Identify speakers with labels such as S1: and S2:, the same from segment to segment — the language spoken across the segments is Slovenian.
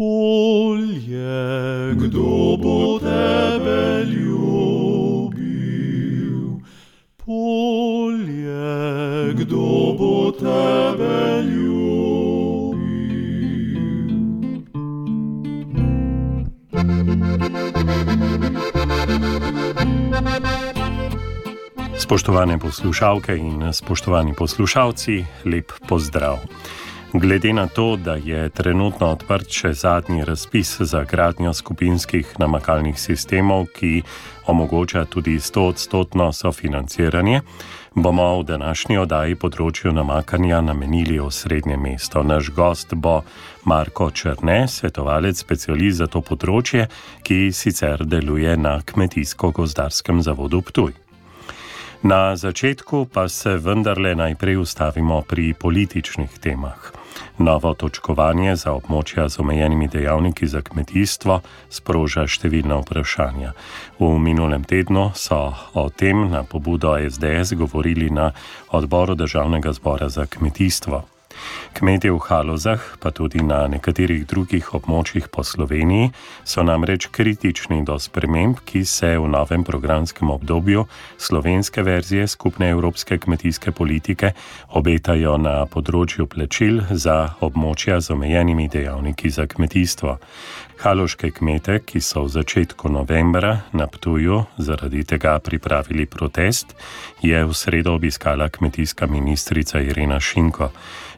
S1: polje, kdo bo tebe ljubil? Polje, kdo bo tebe ljubil?
S2: Spoštovane poslušalke in spoštovani poslušalci, lep pozdrav. Glede na to, da je trenutno odprt še zadnji razpis za gradnjo skupinskih namakalnih sistemov, ki omogoča tudi 100-odstotno sofinanciranje, bomo v današnji oddaji področju namakanja namenili osrednje mesto. Naš gost bo Marko Črne, svetovalec specialist za to področje, ki sicer deluje na Kmetijsko-gozdarskem zavodu Ptuj. Na začetku pa se vendarle najprej ustavimo pri političnih temah. Novo točkovanje za območja z omejenimi dejavniki za kmetijstvo sproža številna vprašanja. V minulem tednu so o tem na pobudo SDS govorili na odboru Državnega zbora za kmetijstvo. Kmetje v Halozah, pa tudi na nekaterih drugih območjih po Sloveniji, so namreč kritični do sprememb, ki se v novem programskem obdobju slovenske verzije skupne evropske kmetijske politike obetajo na področju plačil za območja z omejenimi dejavniki za kmetijstvo. Haloške kmete, ki so v začetku novembra na Ptuju zaradi tega pripravili protest, je v sredo obiskala kmetijska ministrica Irena Šinko.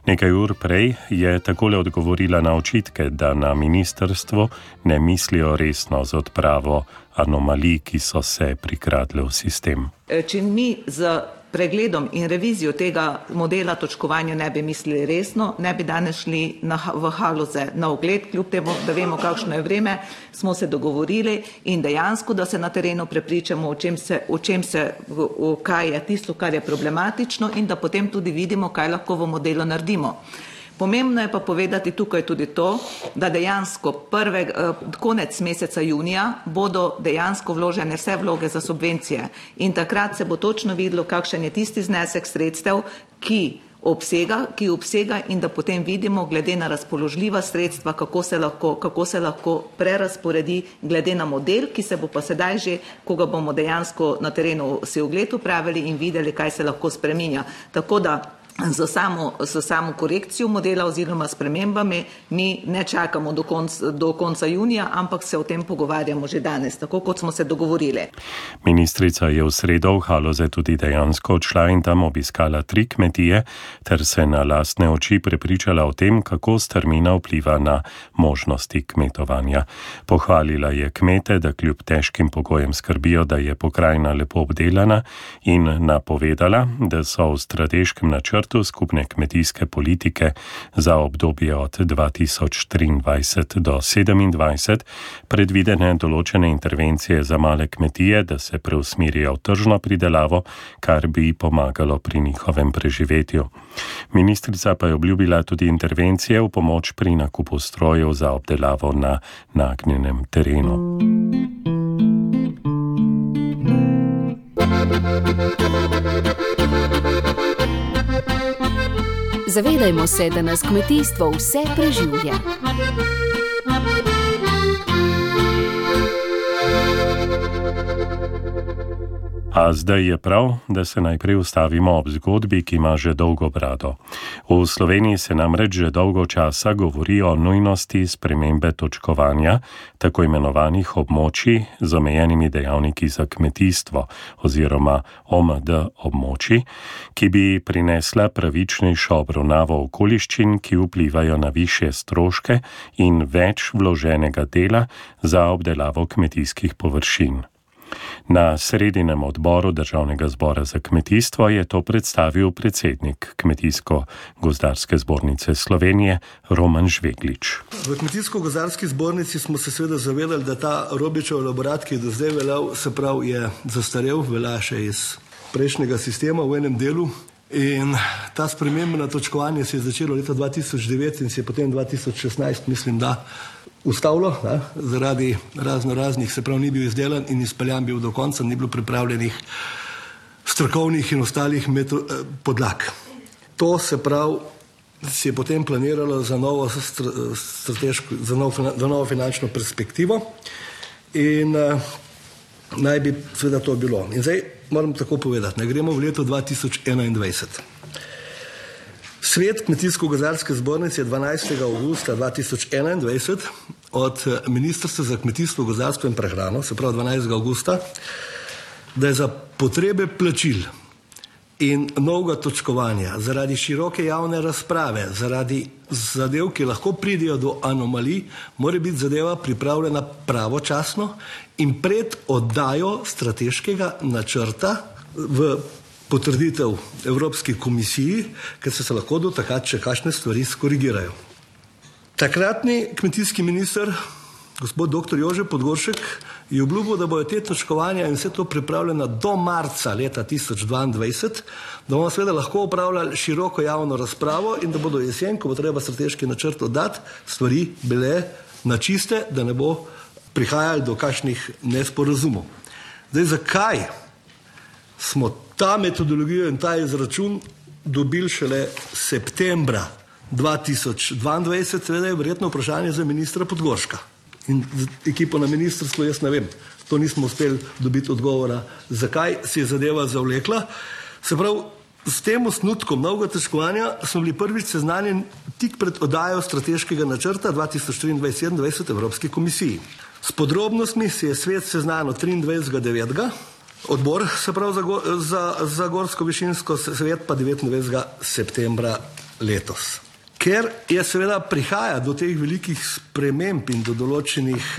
S2: Nekaj ur prej je takole odgovorila na očitke, da na ministrstvu ne mislijo resno z odpravo anomalij, ki so se prikradle v sistem.
S3: Če mi z pregledom in revizijo tega modela točkovanja ne bi mislili resno, ne bi danes šli na, v Haloze na ogled, kljub temu, da vemo, kakšno je vreme, smo se dogovorili in dejansko, da se na terenu prepričamo, o čem se, o čem se, o kaj je tisto, kar je problematično in da potem tudi vidimo, kaj lahko v modelu naredimo. Pomembno je pa povedati tukaj tudi to, da dejansko prve, eh, konec meseca junija bodo dejansko vložene vse vloge za subvencije in takrat se bo točno videlo, kakšen je tisti znesek sredstev, ki obsega, ki obsega in da potem vidimo glede na razpoložljiva sredstva, kako se lahko, kako se lahko prerasporedi glede na model, ki se bo pa sedaj že, ko ga bomo dejansko na terenu si ogled upravili in videli, kaj se lahko spreminja. Tako da za samo, za samo korekcijo modela oziroma spremembami mi ne čakamo do, konc, do konca junija, ampak se o tem pogovarjamo že danes, tako kot smo se dogovorili.
S2: Ministrica je v sredo v Haloze tudi dejansko odšla in tam obiskala tri kmetije ter se na lastne oči prepričala o tem, kako strmina vpliva na možnosti kmetovanja. Pohvalila je kmete, da kljub težkim pogojem skrbijo, da je pokrajina lepo obdelana in napovedala, da so v strateškem načrtu načrtu skupne kmetijske politike za obdobje od 2023 do 2027 predvidene določene intervencije za male kmetije, da se preusmirijo v tržno pridelavo, kar bi pomagalo pri njihovem preživetju. Ministrica pa je obljubila tudi intervencije v pomoč pri nakupu strojev za obdelavo na nagnjenem terenu.
S4: Zavedajmo se, da nas kmetijstvo vse preživlja.
S2: A zdaj je prav, da se najprej ustavimo ob zgodbi, ki ima že dolgo brado. V Sloveniji se namreč že dolgo časa govori o nujnosti spremembe točkovanja tako imenovanih območij z omejenimi dejavniki za kmetijstvo oziroma OMD območji, ki bi prinesla pravičnejšo obravnavo okoliščin, ki vplivajo na više stroške in več vloženega dela za obdelavo kmetijskih površin. Na sredinem odboru Državnega zbora za kmetijstvo je to predstavil predsednik Kmetijsko-gozdarske zbornice Slovenije Roman Žveglič.
S5: V Kmetijsko-gozdarski zbornici smo se seveda zavedali, da ta Robičev elaborat, ki je do zdaj veljal, se pravi, je zastarel, velja še iz prejšnjega sistema v enem delu. In ta sprememba na točkovanje se je začela leta 2009 in se je potem 2016, mislim, da ustavilo, ne, zaradi razno raznih, se pravi, ni bil izdelan in izpeljan bil do konca, ni bilo pripravljenih strokovnih in ostalih meto, eh, podlag. To se pravi, se je potem planiralo za novo, strateško, za novo, za novo finančno perspektivo in uh, naj bi seveda to bilo. In zdaj moram tako povedati, ne gremo v leto 2021. Svet Kmetijsko-gozarske zbornice je 12. augusta 2021 od eh, Ministrstva za kmetijstvo, gozarstvo in prehrano, se pravi 12. augusta, da je za potrebe plačil in novega točkovanja, zaradi široke javne razprave, zaradi zadev, ki lahko pridejo do anomalij, mora biti zadeva pripravljena pravočasno in pred oddajo strateškega načrta v potrditev Evropski komisiji, ker se, se lahko do takrat še kakšne stvari skorigirajo. Takratni kmetijski minister, gospod dr. Jože Podgoršek, je obljubil, da bojo te točkovanja in vse to pripravljeno do marca leta 2022, da bomo seveda lahko upravljali široko javno razpravo in da bodo jesen, ko bo treba strateški načrt oddati, stvari bile na čiste, da ne bo prihajali do kakšnih nesporazumov. Zdaj, zakaj smo ta metodologijo in ta izračun dobili šele septembra 2022, seveda je verjetno vprašanje za ministra Podgorška in ekipo na ministrstvu, jaz ne vem, to nismo uspeli dobiti odgovora, zakaj se je zadeva zavlekla. Se pravi, s tem osnutkom novega težkovanja smo bili prvič seznanjeni tik pred oddajo strateškega načrta 2023-2027 Evropski komisiji. S podrobnostmi se je svet seznanil 23.9. Odbor se pravi za, za, za gorsko višinsko svet pa 29. septembra letos. Ker je seveda prihaja do teh velikih sprememb in do določenih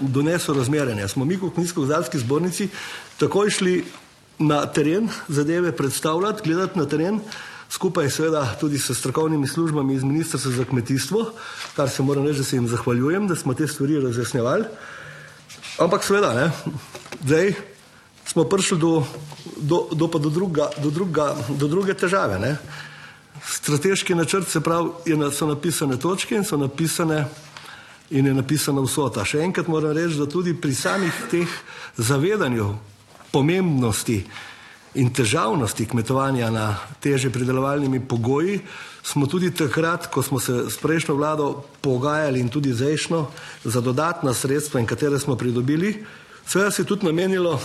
S5: do nesorazmerjanja, smo mi kot Kmetijsko-gozdarski zbornici takoj šli na teren zadeve predstavljati, gledati na teren, skupaj seveda tudi s strokovnimi službami iz Ministrstva za kmetijstvo, kar se moram reči, da se jim zahvaljujem, da smo te stvari razjasnjevali. Ampak seveda, ne, zdaj smo prišli do, do, do, do, druga, do, druga, do druge težave. Ne. Strateški načrt se pravi, je, so napisane točke in so napisane in je napisana vsota. Še enkrat moram reči, da tudi pri samih teh zavedanju pomembnosti in težavnosti kmetovanja na teže pridelovalnimi pogoji, smo tudi takrat, ko smo se s prejšnjo vlado pogajali in tudi zdajšnjo za dodatna sredstva in katere smo pridobili, seveda se je tudi namenilo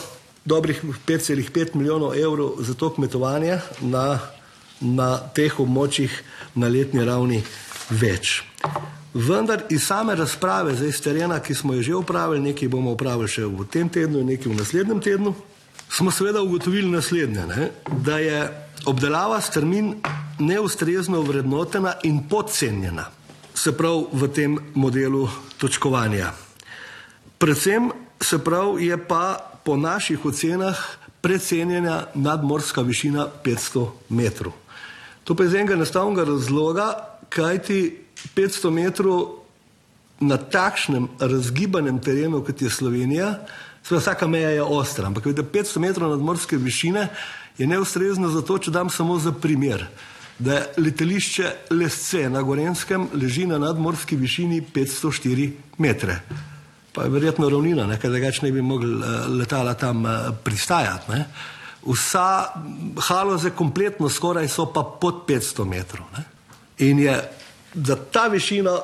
S5: dobrih 5,5 milijonov evrov za to kmetovanje na, na teh območjih na letni ravni več. Vendar iz same razprave zdaj z terena, ki smo jo že upravili, nekaj bomo upravili še v tem tednu in nekaj v naslednjem tednu, smo seveda ugotovili naslednje, ne? da je obdelava strmin neustrezno vrednotena in podcenjena, se pravi v tem modelu točkovanja. Predvsem se pravi je pa po naših ocenah precenjena nadmorska višina 500 metrov. To pa je iz enega enostavnega razloga, kajti 500 metrov na takšnem razgibanem terenu, kot je Slovenija, seveda vsaka meja je ostra, ampak 500 metrov nadmorske višine je neustrezno zato, če dam samo za primer, da letališče Lesce na Gorenskem leži na nadmorski višini 504 metre pa je verjetno ravnina, ker drugače ne bi mogli uh, letala tam uh, pristajati. Ne. Vsa haloze, kompletno skoraj so pa pod 500 metrov. Ne. In je za ta višina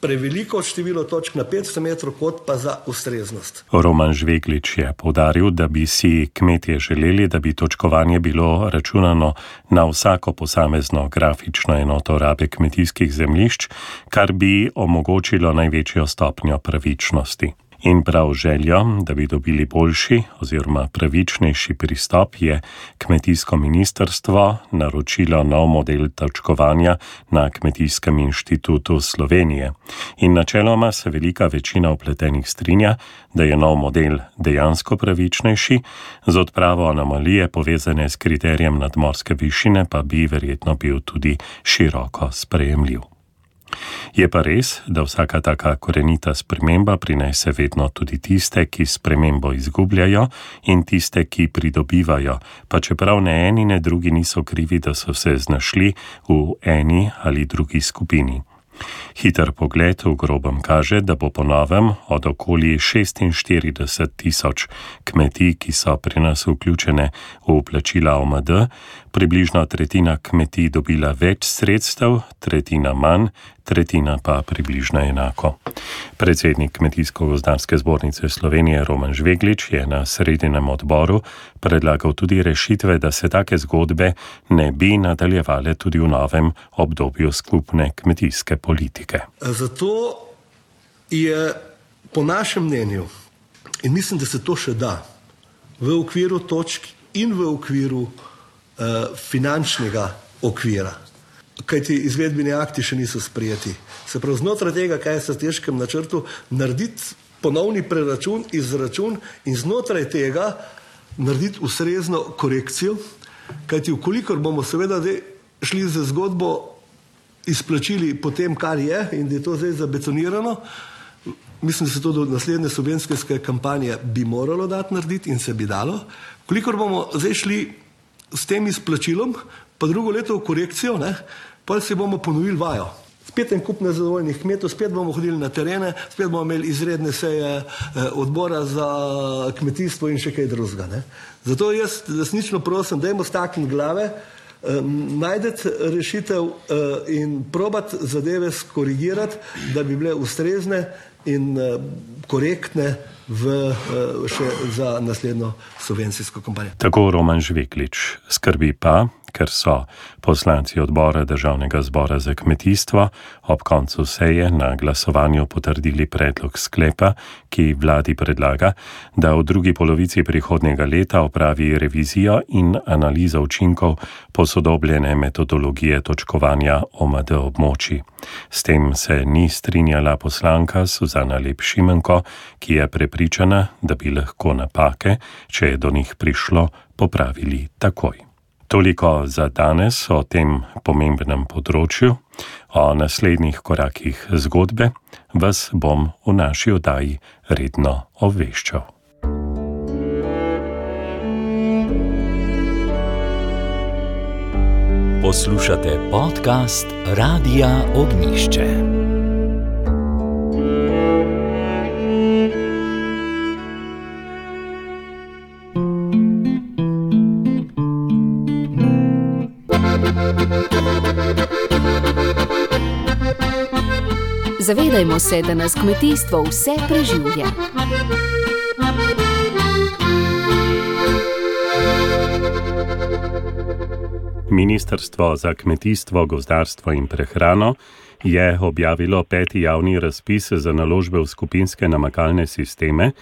S5: preveliko število točk na 500 metrov, kot pa za ustreznost.
S2: Roman Žveglič je povdaril, da bi si kmetje želeli, da bi točkovanje bilo računano na vsako posamezno grafično enoto rabe kmetijskih zemljišč, kar bi omogočilo največjo stopnjo pravičnosti. In prav željo, da bi dobili boljši oziroma pravičnejši pristop, je kmetijsko ministrstvo naročilo nov model točkovanja na Kmetijskem inštitutu Slovenije. In načeloma se velika večina upletenih strinja, da je nov model dejansko pravičnejši, z odpravo anomalije povezane s kriterijem nadmorske višine pa bi verjetno bil tudi široko sprejemljiv. Je pa res, da vsaka taka korenita sprememba prinese vedno tudi tiste, ki spremembo izgubljajo in tiste, ki pridobivajo, pa čeprav ne eni ne drugi niso krivi, da so se znašli v eni ali drugi skupini.
S6: Hiter pogled v grobem kaže, da bo po novem od okoli 46 tisoč kmetij, ki so pri nas vključene v plačila OMD, približno tretjina kmetij dobila več sredstev, tretjina manj, tretjina pa približno enako. Predsednik Kmetijsko-gozdarske zbornice Slovenije Roman Žveglič je na sredinem odboru predlagal tudi rešitve, da se take zgodbe ne bi nadaljevale tudi v novem obdobju skupne kmetijske politike.
S5: Zato je po našem mnenju, in mislim, da se to še da, v okviru točk in v okviru finančnega okvira kajti izvedbeni akti še niso sprijeti. Se pravi, znotraj tega, kaj je v strateškem načrtu, narediti ponovni preračun, izračun in znotraj tega narediti ustrezno korekcijo, kajti ukolikor bomo seveda šli za zgodbo izplačili po tem, kar je in da je to zdaj zabetonirano, mislim, da se to do naslednje subvencijske kampanje bi moralo dati narediti in se bi dalo. Kolikor bomo zdaj šli s tem izplačilom, pa drugo leto v korekcijo, ne, pa si bomo ponovili vajo. Spet en kup nezadovoljnih kmetov, spet bomo hodili na terene, spet bomo imeli izredne seje eh, odbora za kmetijstvo in še kaj drugega. Zato jaz resnično prosim, dajmo stakniti glave, eh, najdete rešitev eh, in probat zadeve skorigirati, da bi bile ustrezne in eh, korektne v, eh, še za naslednjo subvencijsko kampanjo.
S6: Tako Roman Žviklič skrbi pa, ker so poslanci odbora Državnega zbora za kmetijstvo ob koncu seje na glasovanju potrdili predlog sklepa, ki vladi predlaga, da v drugi polovici prihodnega leta opravi revizijo in analizo učinkov posodobljene metodologije točkovanja OMD območji. S tem se ni strinjala poslanka Suzana Lepšimenko, ki je prepričana, da bi lahko napake, če je do njih prišlo, popravili takoj. Toliko za danes o tem pomembnem področju, o naslednjih korakih zgodbe, vas bom v naši oddaji redno obveščal.
S7: Poslušate podcast Radia Ognišče.
S4: Zavedajmo se, da nas kmetijstvo vse preživlja.
S6: Ministrstvo za kmetijstvo, gozdarstvo in prehrano je objavilo peti javni razpis za naložbe v skupinske namakalne sisteme.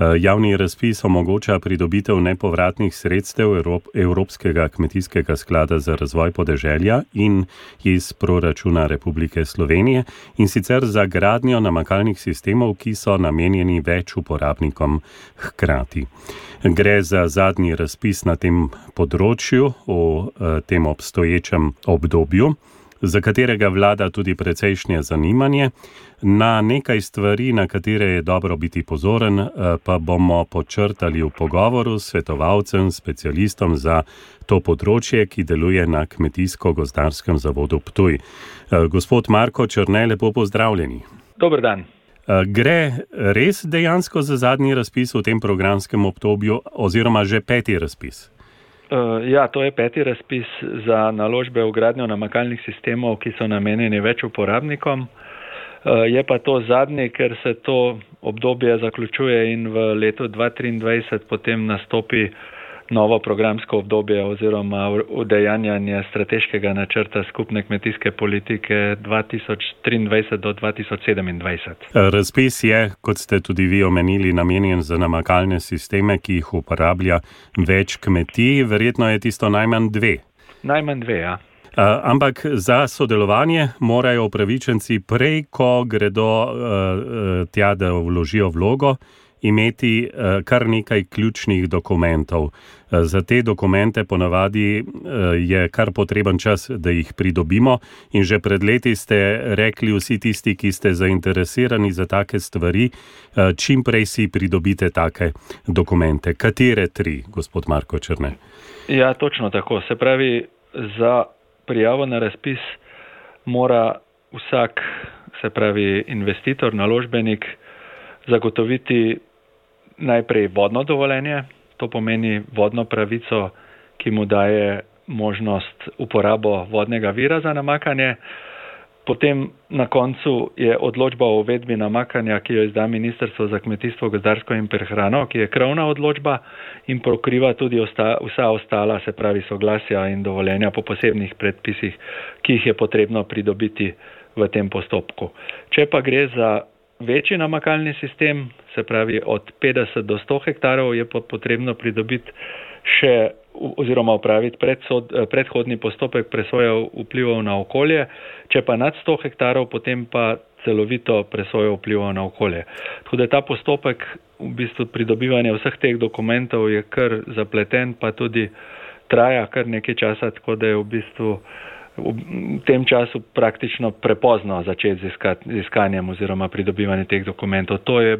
S6: Eh, javni razpis omogoča pridobitev nepovratnih sredstev Evropskega kmetijskega sklada za razvoj podeželja in iz proračuna Republike Slovenije in sicer za gradnjo namakalnih sistemov, ki so namenjeni več uporabnikom hkrati. Gre za zadnji razpis na tem področju v eh, tem obstoječem obdobju za katerega vlada tudi precejšnje zanimanje. Na nekaj stvari, na katere je dobro biti pozoren, eh, pa bomo počrtali v pogovoru s svetovalcem, specialistom za to področje, ki deluje na Kmetijsko-gozdarskem zavodu Ptuj. Eh, gospod Marko Črne, lepo pozdravljeni.
S8: Dober dan.
S6: Eh, gre res dejansko za zadnji razpis v tem programskem obdobju, oziroma že peti razpis?
S8: Uh, ja, to je peti razpis za naložbe v gradnjo namakalnih sistemov, ki so namenjeni več uporabnikom. Uh, je pa to zadnji, ker se to obdobje zaključuje in v letu 2023 potem nastopi novo programsko obdobje oziroma udejanjanje strateškega načrta skupne kmetijske politike 2023 do 2027.
S6: Razpis je, kot ste tudi vi omenili, namenjen za namakalne sisteme, ki jih uporablja več kmetij, verjetno je tisto najmanj dve.
S8: Najmanj dve, ja.
S6: Ampak za sodelovanje morajo upravičenci prej, ko gredo tja, da vložijo vlogo, imeti uh, kar nekaj ključnih dokumentov. Uh, za te dokumente ponavadi uh, je kar potreben čas, da jih pridobimo. In že pred leti ste rekli vsi tisti, ki ste zainteresirani za take stvari, čim prej si pridobite take dokumente. Katere tri, gospod Marko Črne?
S8: Ja, točno tako. Se pravi, za prijavo na razpis mora vsak, se pravi investitor, naložbenik, zagotoviti najprej vodno dovoljenje, to pomeni vodno pravico, ki mu daje možnost uporabo vodnega vira za namakanje. Potem na koncu je odločba o uvedbi namakanja, ki jo izda Ministrstvo za kmetijstvo, gozdarsko in prehrano, ki je krovna odločba in pokriva tudi osta, vsa ostala, se pravi soglasja in dovoljenja po posebnih predpisih, ki jih je potrebno pridobiti v tem postopku. Če pa gre za večji namakalni sistem, se pravi od 50 do 100 hektarov, je potrebno pridobiti še oziroma upraviti predsod, predhodni postopek presoje vplivov na okolje, če pa nad 100 hektarov, potem pa celovito presojo vplivov na okolje. Tako da ta postopek v bistvu pridobivanja vseh teh dokumentov je kar zapleten, pa tudi traja kar nekaj časa, tako da je v bistvu uh, v tem času praktično prepozno začeti z iskanjem oziroma pridobivanjem teh dokumentov. To je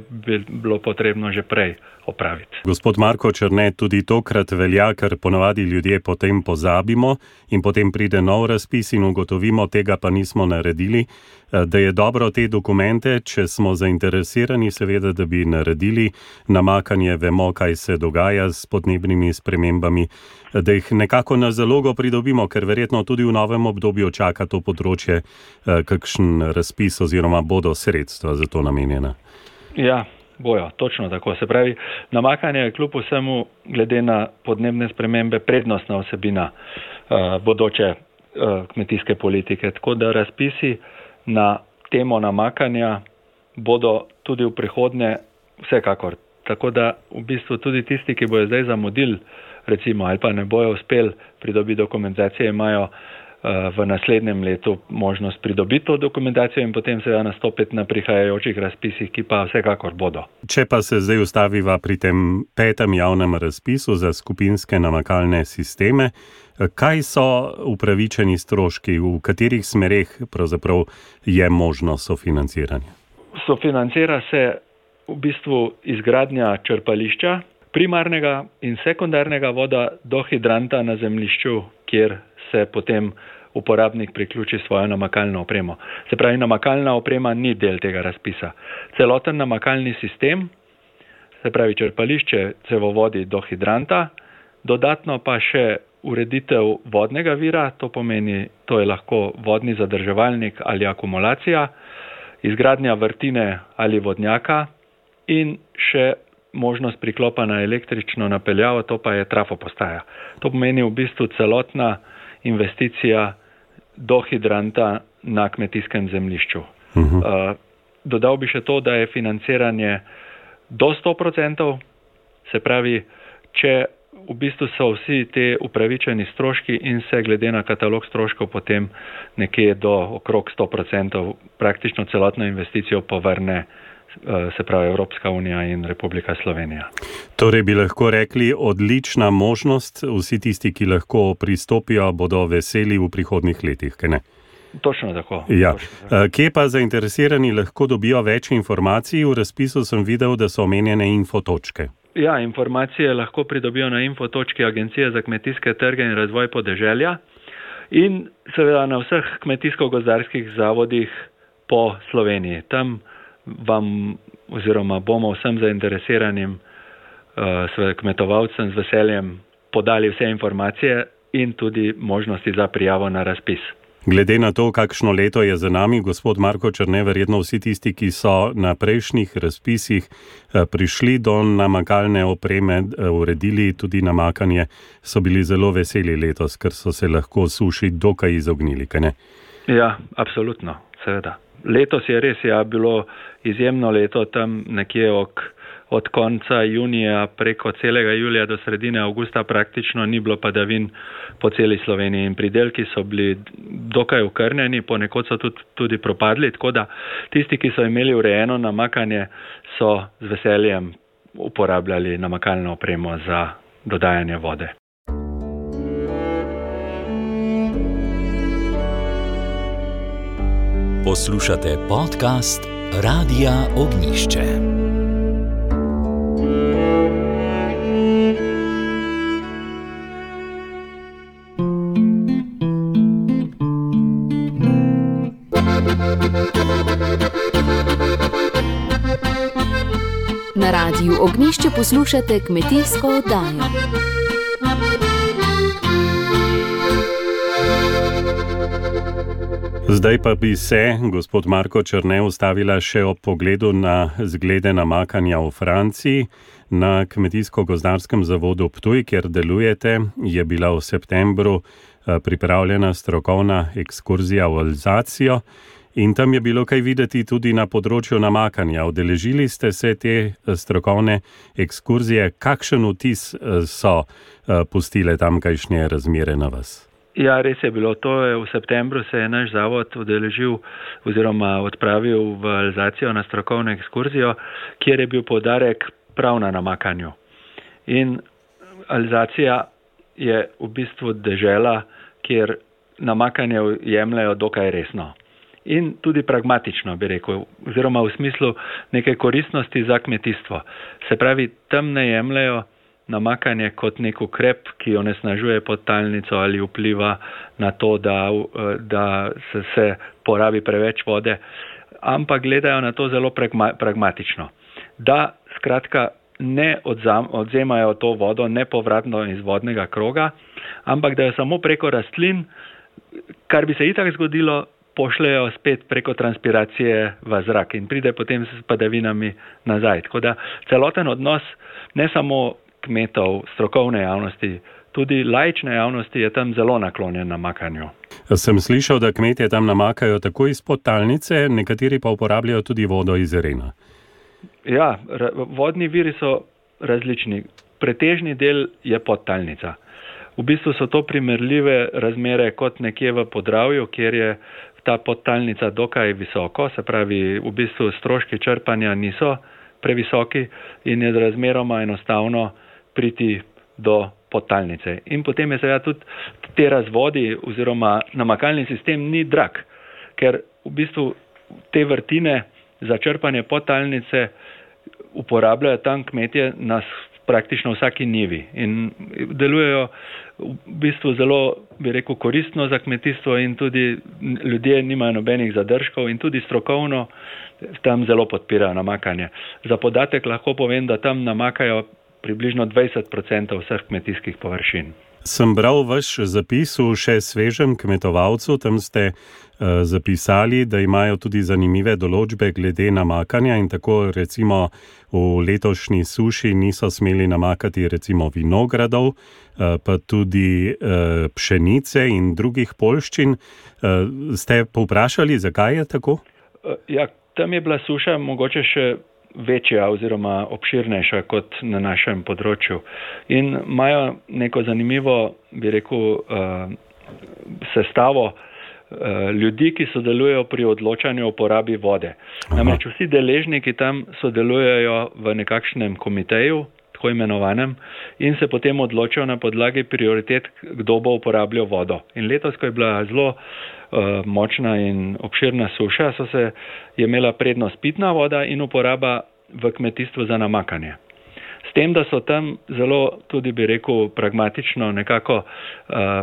S8: bilo potrebno že prej opraviti.
S6: Gospod Marko Črne, tudi tokrat velja, ker ponavadi ljudje potem pozabimo in potem pride nov razpis in ugotovimo, tega pa nismo naredili, eh, da je dobro te dokumente, če smo zainteresirani, seveda, da bi naredili namakanje, vemo, kaj se dogaja s podnebnimi spremembami, eh, da jih nekako na zalogo pridobimo, ker verjetno tudi v novem obdobju čaka to področje, eh, kakšen razpis oziroma bodo sredstva za to namenjena.
S8: Ja, bojo, točno tako. Se pravi, namakanje je kljub vsemu, glede na podnebne spremembe, prednostna osebina uh, bodoče uh, kmetijske politike. Tako da razpisi na temo namakanja bodo tudi v prihodnje vsekakor. Tako da v bistvu tudi tisti, ki bojo zdaj zamudili, recimo, ali pa ne bojo uspeli pridobiti dokumentacije, imajo v naslednjem letu možnost pridobiti to dokumentacijo in potem seveda nastopiti na prihajajočih razpisih, ki pa vsekakor bodo.
S6: Če pa se zdaj ustaviva pri tem petem javnem razpisu za skupinske namakalne sisteme, kaj so upravičeni stroški, v katerih smereh pravzaprav je možno sofinanciranje?
S8: Sofinancira se v bistvu izgradnja črpališča, primarnega in sekundarnega voda do hidranta na zemlišču, kjer se potem uporabnik priključi svojo namakalno opremo. Se pravi, namakalna oprema ni del tega razpisa. Celoten namakalni sistem, se pravi črpališče cevovodi do hidranta, dodatno pa še ureditev vodnega vira, to pomeni, to je lahko vodni zadrževalnik ali akumulacija, izgradnja vrtine ali vodnjaka in še možnost priklopa na električno napeljavo, to pa je trafo postaja. To pomeni v bistvu celotna investicija do hidranta na kmetijskem zemljišču. Uh -huh. uh, dodal bi še to, da je financiranje do 100%, se pravi, če v bistvu so vsi te upravičeni stroški in se glede na katalog stroškov potem nekje do okrog 100% praktično celotno investicijo povrne uh, se pravi Evropska unija in Republika Slovenija.
S6: Torej bi lahko rekli, odlična možnost, vsi tisti, ki lahko pristopijo, bodo veseli v prihodnih letih, kaj ne?
S8: Točno tako.
S6: Ja.
S8: Točno tako.
S6: Eh, kje pa zainteresirani lahko dobijo več informacij? V razpisu sem videl, da so omenjene infotočke.
S8: Ja, informacije lahko pridobijo na infotočki Agencije za kmetijske trge in razvoj podeželja in seveda na vseh kmetijsko-gozdarskih zavodih po Sloveniji. Tam vam oziroma bomo vsem zainteresiranim uh, kmetovalcem z veseljem podali vse informacije in tudi možnosti za prijavo na razpis.
S6: Glede na to, kakšno leto je za nami, gospod Marko Črne, verjetno vsi tisti, ki so na prejšnjih razpisih eh, prišli do namakalne opreme, eh, uredili tudi namakanje, so bili zelo veseli letos, ker so se lahko suši dokaj izognili.
S8: Ja, absolutno, seveda. Letos je res ja, bilo izjemno leto, tam nekje ok, od konca junija preko celega julija do sredine avgusta praktično ni bilo padavin po celi Sloveniji in pridelki so bili dokaj ukrnjeni, ponekod so tudi, tudi propadli, tako da tisti, ki so imeli urejeno namakanje, so z veseljem uporabljali namakalno opremo za dodajanje vode.
S7: Poslušate podcast Radia Ognišče.
S4: Na radiju Ognišče poslušate kmetijsko oddajo.
S6: Zdaj pa bi se, gospod Marko Črne, ustavila še ob pogledu na zglede namakanja v Franciji. Na kmetijsko-gozdarskem zavodu Ptuj, kjer delujete, je bila v septembru eh, pripravljena strokovna ekskurzija v Alzacijo. In tam je bilo kaj videti tudi na področju namakanja. Odeležili ste se te eh, strokovne ekskurzije, kakšen vtis eh, so pustile tamkajšnje razmere na vas?
S8: Ja, res je bilo. To je v septembru se je naš zavod udeležil oziroma odpravil v Alzacijo na strokovno ekskurzijo, kjer je bil podarek prav na namakanju. In Alzacija je v bistvu dežela, kjer namakanje jemljajo dokaj resno in tudi pragmatično, bi rekel, oziroma v smislu neke koristnosti za kmetijstvo. Se pravi, tam ne jemljajo namakanje kot nek ukrep, ki onesnažuje podtalnico ali vpliva na to, da, da se, se porabi preveč vode, ampak gledajo na to zelo pragma, pragmatično. Da skratka ne odzam, odzemajo to vodo nepovratno iz vodnega kroga, ampak da jo samo preko rastlin, kar bi se itak zgodilo, pošljajo spet preko transpiracije v zrak in pride potem s padavinami nazaj. Tako da celoten odnos ne samo kmetov, strokovne javnosti, tudi lajčne javnosti je tam zelo naklonjen namakanju.
S6: Sem slišal, da kmetje tam namakajo tako iz podtalnice, nekateri pa uporabljajo tudi vodo iz Rena.
S8: Ja, vodni viri so različni. Pretežni del je podtalnica. V bistvu so to primerljive razmere kot nekje v podravju, kjer je ta podtalnica dokaj visoko, se pravi, v bistvu stroški črpanja niso previsoki in je razmeroma enostavno priti do podtalnice. In potem je seveda tudi te razvodi oziroma namakalni sistem ni drag, ker v bistvu te vrtine za črpanje podtalnice uporabljajo tam kmetje na praktično vsaki nivi in delujejo v bistvu zelo, bi rekel, koristno za kmetijstvo in tudi ljudje nimajo nobenih zadržkov in tudi strokovno tam zelo podpirajo namakanje. Za podatek lahko povem, da tam namakajo približno 20% vseh kmetijskih površin.
S6: Sem bral vaš zapis v še svežem kmetovalcu, tam ste uh, zapisali, da imajo tudi zanimive določbe glede namakanja in tako recimo v letošnji suši niso smeli namakati recimo vinogradov, uh, pa tudi uh, pšenice in drugih polščin. Uh, ste povprašali, zakaj je tako?
S8: Uh, ja, tam je bila suša mogoče še večja oziroma obširnejša kot na našem področju. In imajo neko zanimivo, bi rekel, uh, sestavo uh, ljudi, ki sodelujejo pri odločanju o porabi vode. Namreč vsi deležniki tam sodelujejo v nekakšnem komiteju, tako imenovanem, in se potem odločajo na podlagi prioritet, kdo bo uporabljal vodo. In letos, ko je bila zelo uh, močna in obširna suša, so se je imela prednost pitna voda in uporaba v kmetijstvu za namakanje. S tem, da so tam zelo, tudi bi rekel, pragmatično nekako uh,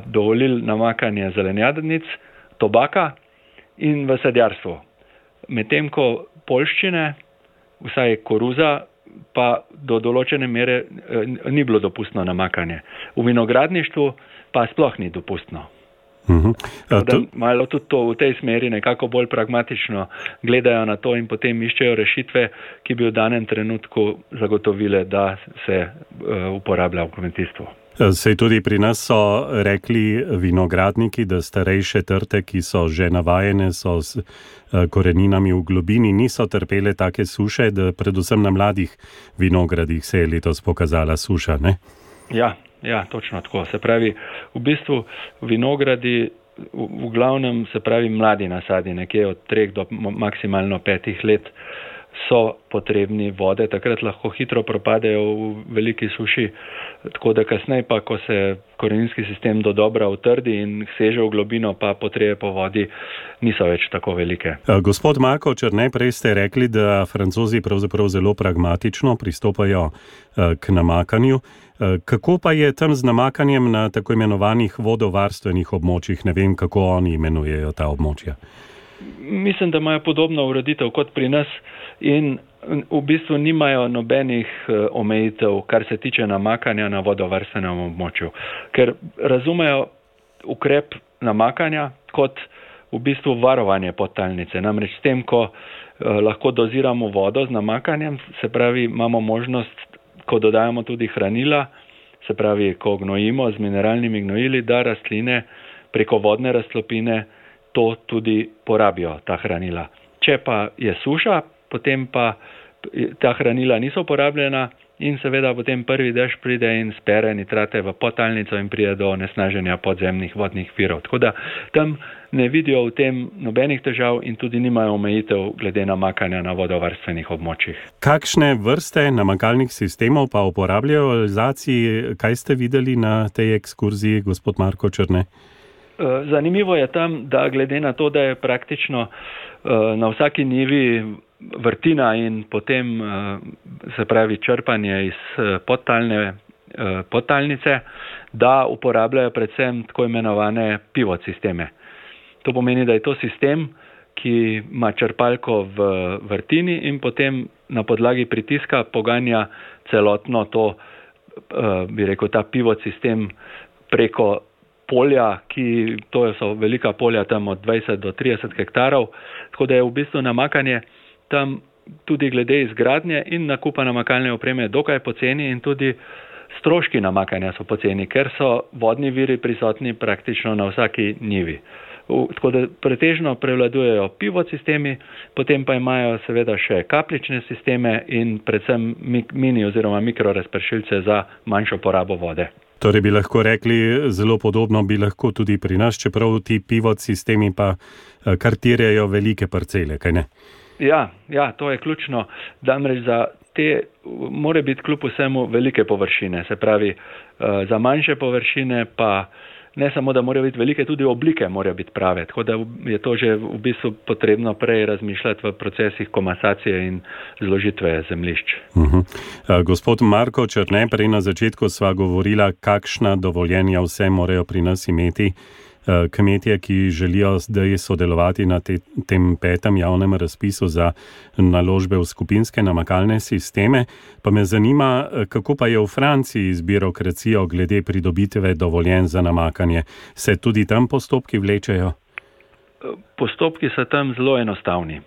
S8: dovolili namakanje zelenjadnic, tobaka in v sadjarstvu. Medtem ko polščine, vsaj koruza, pa do določene mere uh, ni bilo dopustno namakanje. V vinogradništvu pa sploh ni dopustno. Uh mhm. -huh. to... Malo tudi to v tej smeri nekako bolj pragmatično gledajo na to in potem iščejo rešitve, ki bi v danem trenutku zagotovile, da se uh, uporablja v kmetijstvu.
S6: Sej tudi pri nas so rekli vinogradniki, da starejše trte, ki so že navajene, so s uh, koreninami v globini, niso trpele take suše, da predvsem na mladih vinogradih se je letos pokazala suša. Ne?
S8: Ja, Ja, točno tako. Se pravi, v bistvu vinogradi, v, glavnem, se pravi, mladi nasadi, nekje od treh do maksimalno petih let, so potrebni vode, takrat lahko hitro propadejo v veliki suši, tako da kasneje pa, ko se koreninski sistem do dobra utrdi in seže v globino, pa potrebe po vodi niso več tako velike.
S6: Gospod Marko, če ne prej ste rekli, da francozi pravzaprav zelo pragmatično pristopajo k namakanju. Kako pa je tam z namakanjem na tako imenovanih vodovarstvenih območjih? Ne vem, kako oni imenujejo ta območja.
S8: Mislim, da imajo podobno ureditev kot pri nas in v bistvu nimajo nobenih omejitev, kar se tiče namakanja na vodovarstvenem območju, ker razumejo ukrep namakanja kot v bistvu varovanje podtalnice. Namreč s tem, ko lahko doziramo vodo z namakanjem, se pravi, imamo možnost, ko dodajamo tudi hranila, se pravi, ko gnojimo z mineralnimi gnojili, da rastline preko vodne raztopine to tudi porabijo, ta hranila. Če pa je suša, potem pa ta hranila niso porabljena in seveda potem prvi dež pride in spere nitrate v potalnico in pride do nesnaženja podzemnih vodnih virov. Tako da tam ne vidijo v tem nobenih težav in tudi nimajo omejitev glede namakanja na vodovarstvenih območjih.
S6: Kakšne vrste namakalnih sistemov pa uporabljajo v realizaciji, kaj ste videli na tej ekskurziji, gospod Marko Črne?
S8: Zanimivo je tam, da glede na to, da je praktično na vsaki nivi vrtina in potem se pravi črpanje iz podtalne, podtalnice, da uporabljajo predvsem tako imenovane pivot sisteme. To pomeni, da je to sistem, ki ima črpalko v vrtini in potem na podlagi pritiska poganja celotno to, bi rekel, ta pivot sistem preko polja, ki to so velika polja tam od 20 do 30 hektarov, tako da je v bistvu namakanje tam tudi glede izgradnje in nakupa namakalne opreme dokaj poceni in tudi stroški namakanja so poceni, ker so vodni viri prisotni praktično na vsaki njivi. Tako da pretežno prevladujejo pivot sistemi, potem pa imajo seveda še kaplične sisteme in predvsem mini oziroma mikrorazpršilce za manjšo porabo vode.
S6: Torej bi lahko rekli, zelo podobno bi lahko tudi pri nas, čeprav ti pivot sistemi pa kar tirjajo velike parcele, kaj ne?
S8: Ja, ja, to je ključno, namreč za te more biti kljub vsemu velike površine, se pravi, za manjše površine pa ne samo, da morajo biti velike, tudi oblike morajo biti prave, tako da je to že v bistvu potrebno prej razmišljati v procesih komasacije in zložitve zemlišč.
S6: Uh -huh. Gospod Marko Črne, prej na začetku sva govorila, kakšna dovoljenja vse morajo pri nas imeti kmetje, ki želijo zdaj sodelovati na te, tem petem javnem razpisu za naložbe v skupinske namakalne sisteme. Pa me zanima, kako pa je v Franciji z birokracijo glede pridobitve dovoljen za namakanje. Se tudi tam postopki vlečejo?
S8: Postopki so tam zelo enostavni.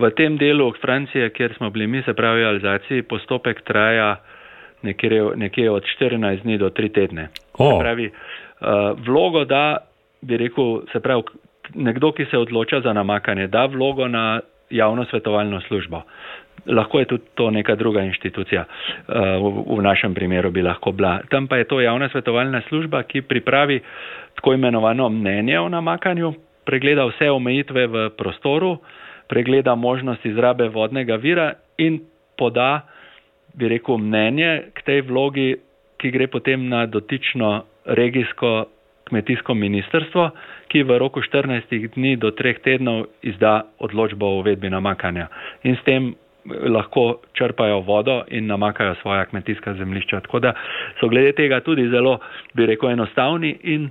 S8: V tem delu Francije, kjer smo bili mi, se pravi v Alzaciji, postopek traja nekje, nekje od 14 dni do 3 tedne.
S6: Oh.
S8: Pravi, vlogo da, bi rekel, se pravi, nekdo, ki se odloča za namakanje, da vlogo na javno svetovalno službo. Lahko je tudi to neka druga inštitucija, v našem primeru bi lahko bila. Tam pa je to javna svetovalna služba, ki pripravi tako imenovano mnenje o namakanju, pregleda vse omejitve v prostoru, pregleda možnost izrabe vodnega vira in poda, bi rekel, mnenje k tej vlogi, ki gre potem na dotično regijsko kmetijsko ministrstvo, ki v roku 14 dni do 3 tednov izda odločbo o uvedbi namakanja. In s tem lahko črpajo vodo in namakajo svoja kmetijska zemljišča. Tako da so glede tega tudi zelo, bi rekel, enostavni in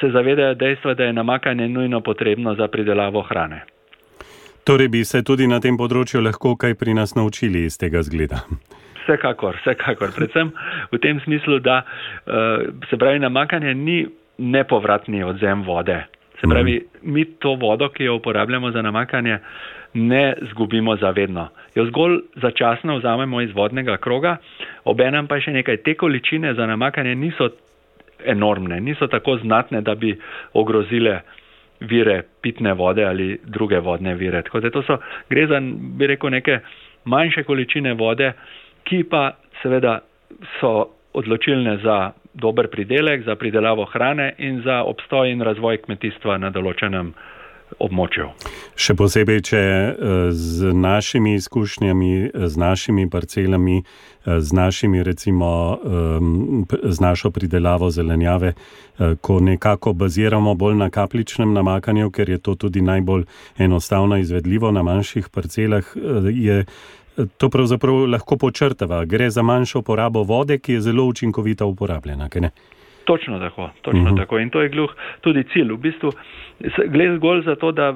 S8: se zavedajo dejstva, da je namakanje nujno potrebno za pridelavo hrane.
S6: Torej bi se tudi na tem področju lahko kaj pri nas naučili iz tega zgleda.
S8: Vsekakor, vsekakor. Predvsem v tem smislu, da se pravi, namakanje ni nepovratni odzem vode. Se pravi, mi to vodo, ki jo uporabljamo za namakanje, ne zgubimo zavedno. Jo zgolj začasno vzamemo iz vodnega kroga, obenem pa še nekaj. Te količine za namakanje niso enormne, niso tako znatne, da bi ogrozile vire pitne vode ali druge vodne vire. Tako da to so, gre za, bi rekel, neke manjše količine vode, ki pa seveda so odločilne za dober pridelek, za pridelavo hrane in za obstoj in razvoj kmetijstva na določenem območju.
S6: Še posebej, če z našimi izkušnjami, z našimi parcelami, z našimi recimo, z našo pridelavo zelenjave, ko nekako baziramo bolj na kapljičnem namakanju, ker je to tudi najbolj enostavno izvedljivo na manjših parcelah, je to pravzaprav lahko počrtava. Gre za manjšo porabo vode, ki je zelo učinkovito uporabljena?
S8: Točno tako, točno uh -huh. tako. In to je gluh tudi cilj. V bistvu gre zgolj za to, da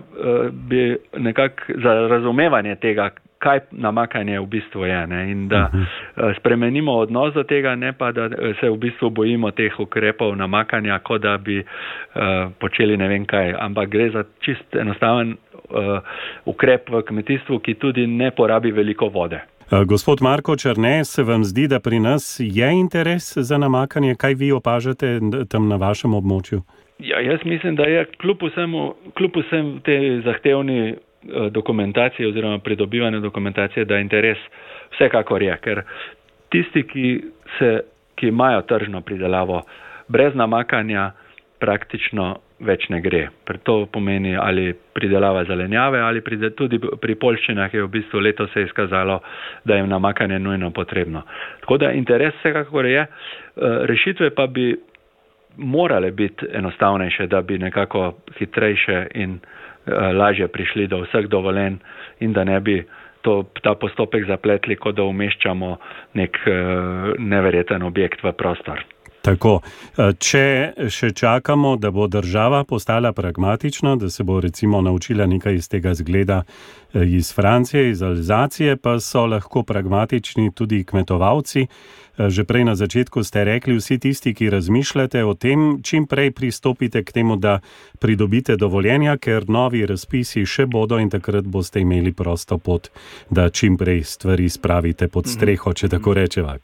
S8: bi nekako za razumevanje tega, kaj namakanje v bistvu je ne? in da uh -huh. spremenimo odnos do tega, ne pa da se v bistvu bojimo teh ukrepov namakanja, kot da bi uh, počeli ne vem kaj, ampak gre za čist enostaven uh, ukrep v kmetijstvu, ki tudi ne porabi veliko vode.
S6: Gospod Marko Črne, se vam zdi, da pri nas je interes za namakanje? Kaj vi opažate tam na vašem območju?
S8: Ja, jaz mislim, da je kljub vsemu, kljub vsem te zahtevni Eh, dokumentacije oziroma pridobivanje dokumentacije, da interes vsekakor je, ker tisti, ki, se, ki imajo tržno pridelavo brez namakanja, praktično več ne gre. To pomeni ali pridelava zelenjave ali pride, tudi pri polščinah je v bistvu leto se izkazalo, da je namakanje nujno potrebno. Tako da interes vsekakor je, eh, rešitve pa bi morale biti enostavnejše, da bi nekako hitrejše in Eh, lažje prišli do vseh dovolen in da ne bi to, ta postopek zapletli, kot da umeščamo nek uh, neverjeten objekt v prostor.
S6: Tako, eh, če še čakamo, da bo država postala pragmatična, da se bo recimo naučila nekaj iz tega zgleda iz Francije, iz Alzacije, pa so lahko pragmatični tudi kmetovalci. Eh, že prej na začetku ste rekli, vsi tisti, ki razmišljate o tem, čim prej pristopite k temu, da pridobite dovoljenja, ker novi razpisi še bodo in takrat boste imeli prosto pot, da čim prej stvari spravite pod streho, če tako rečeva.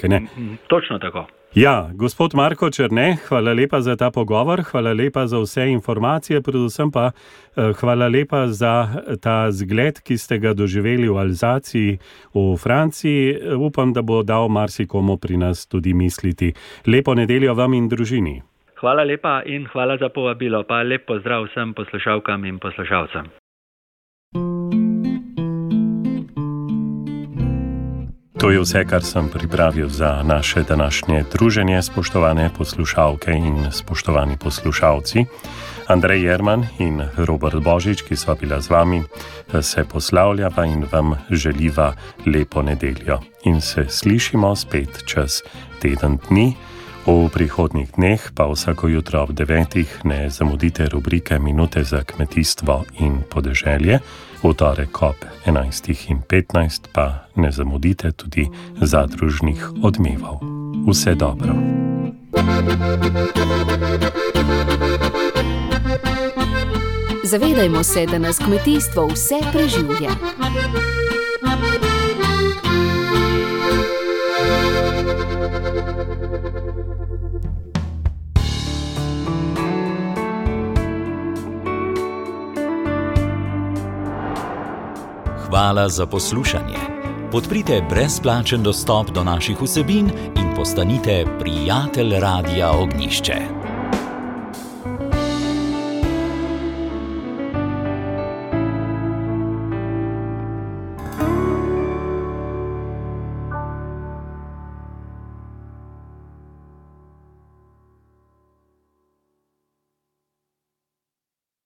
S8: Točno tako.
S6: Ja, gospod Marko Črne, hvala lepa za ta pogovor, hvala lepa za vse informacije, predvsem pa eh, hvala lepa za ta zgled, ki ste ga doživeli v Alzaciji v Franciji. Upam, da bo dal marsikomu pri nas tudi misliti. Lepo nedeljo vam in družini.
S8: Hvala lepa in hvala za povabilo, pa lep pozdrav vsem poslušalkam in poslušalcem.
S6: To je vse, kar sem pripravil za naše današnje druženje, spoštovane poslušalke in spoštovani poslušalci. Andrej Jerman in Robert Božič, ki sva bila z vami, se poslavljava in vam želiva lepo nedeljo. In se slišimo spet čez teden dni. V prihodnjih dneh pa vsako jutro ob devetih ne zamudite rubrike Minute za kmetijstvo in podeželje v torek ob 11.15 pa ne zamudite tudi zadružnih odmevov. Vse dobro.
S4: Zavedajmo se, da nas kmetijstvo vse preživlja.
S7: Hvala za poslušanje. Podprite brezplačen dostop do naših vsebin in postanite prijatelj Radia Ognišče.